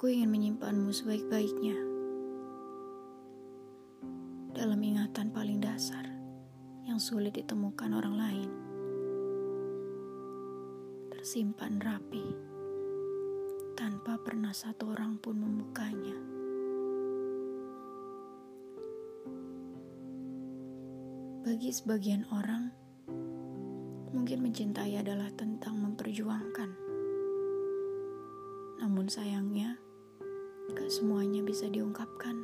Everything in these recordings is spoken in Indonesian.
Aku ingin menyimpanmu sebaik-baiknya dalam ingatan paling dasar yang sulit ditemukan orang lain. Tersimpan rapi tanpa pernah satu orang pun membukanya. Bagi sebagian orang, mungkin mencintai adalah tentang memperjuangkan namun sayangnya, gak semuanya bisa diungkapkan.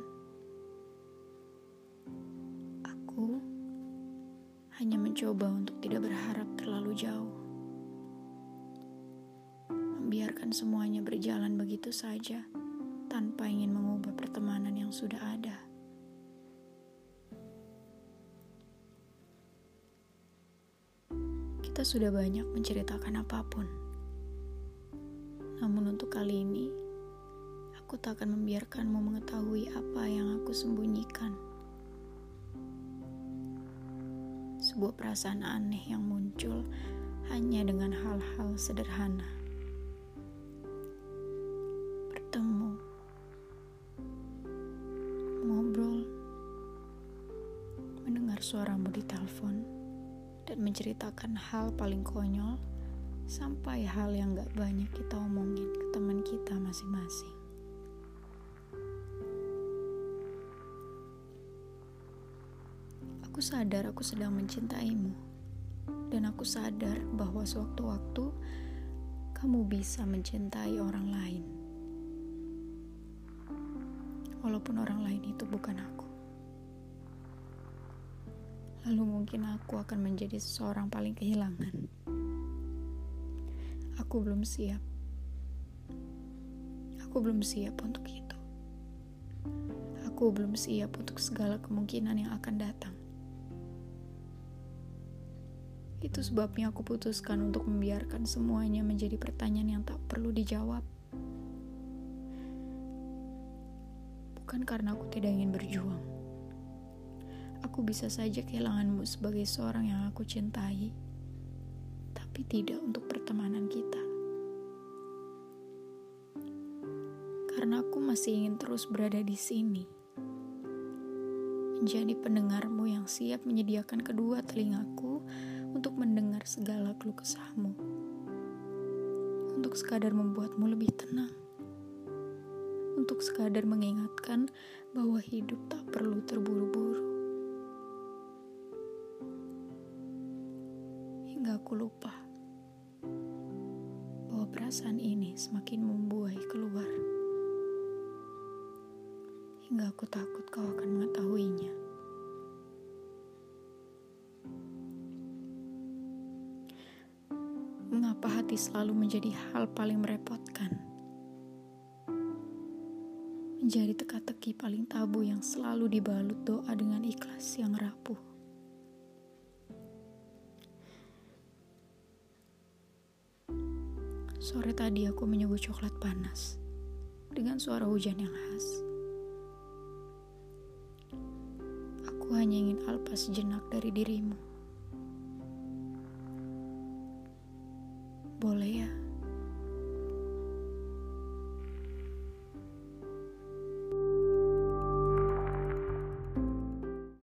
Aku hanya mencoba untuk tidak berharap terlalu jauh. Membiarkan semuanya berjalan begitu saja tanpa ingin mengubah pertemanan yang sudah ada. Kita sudah banyak menceritakan apa pun namun untuk kali ini, aku tak akan membiarkanmu mengetahui apa yang aku sembunyikan. Sebuah perasaan aneh yang muncul hanya dengan hal-hal sederhana. Bertemu, ngobrol, mendengar suaramu di telepon, dan menceritakan hal paling konyol sampai hal yang gak banyak kita omongin ke teman kita masing-masing. Aku sadar aku sedang mencintaimu, dan aku sadar bahwa sewaktu-waktu kamu bisa mencintai orang lain, walaupun orang lain itu bukan aku. Lalu mungkin aku akan menjadi seseorang paling kehilangan. Aku belum siap. Aku belum siap untuk itu. Aku belum siap untuk segala kemungkinan yang akan datang. Itu sebabnya aku putuskan untuk membiarkan semuanya menjadi pertanyaan yang tak perlu dijawab. Bukan karena aku tidak ingin berjuang. Aku bisa saja kehilanganmu sebagai seorang yang aku cintai tapi tidak untuk pertemanan kita. Karena aku masih ingin terus berada di sini, menjadi pendengarmu yang siap menyediakan kedua telingaku untuk mendengar segala keluh kesahmu, untuk sekadar membuatmu lebih tenang, untuk sekadar mengingatkan bahwa hidup tak perlu terburu-buru. Hingga aku lupa perasaan ini semakin membuai keluar. Hingga aku takut kau akan mengetahuinya. Mengapa hati selalu menjadi hal paling merepotkan? Menjadi teka-teki paling tabu yang selalu dibalut doa dengan ikhlas yang rapuh. Sore tadi aku menyebut coklat panas dengan suara hujan yang khas. Aku hanya ingin alpas sejenak dari dirimu. Boleh ya?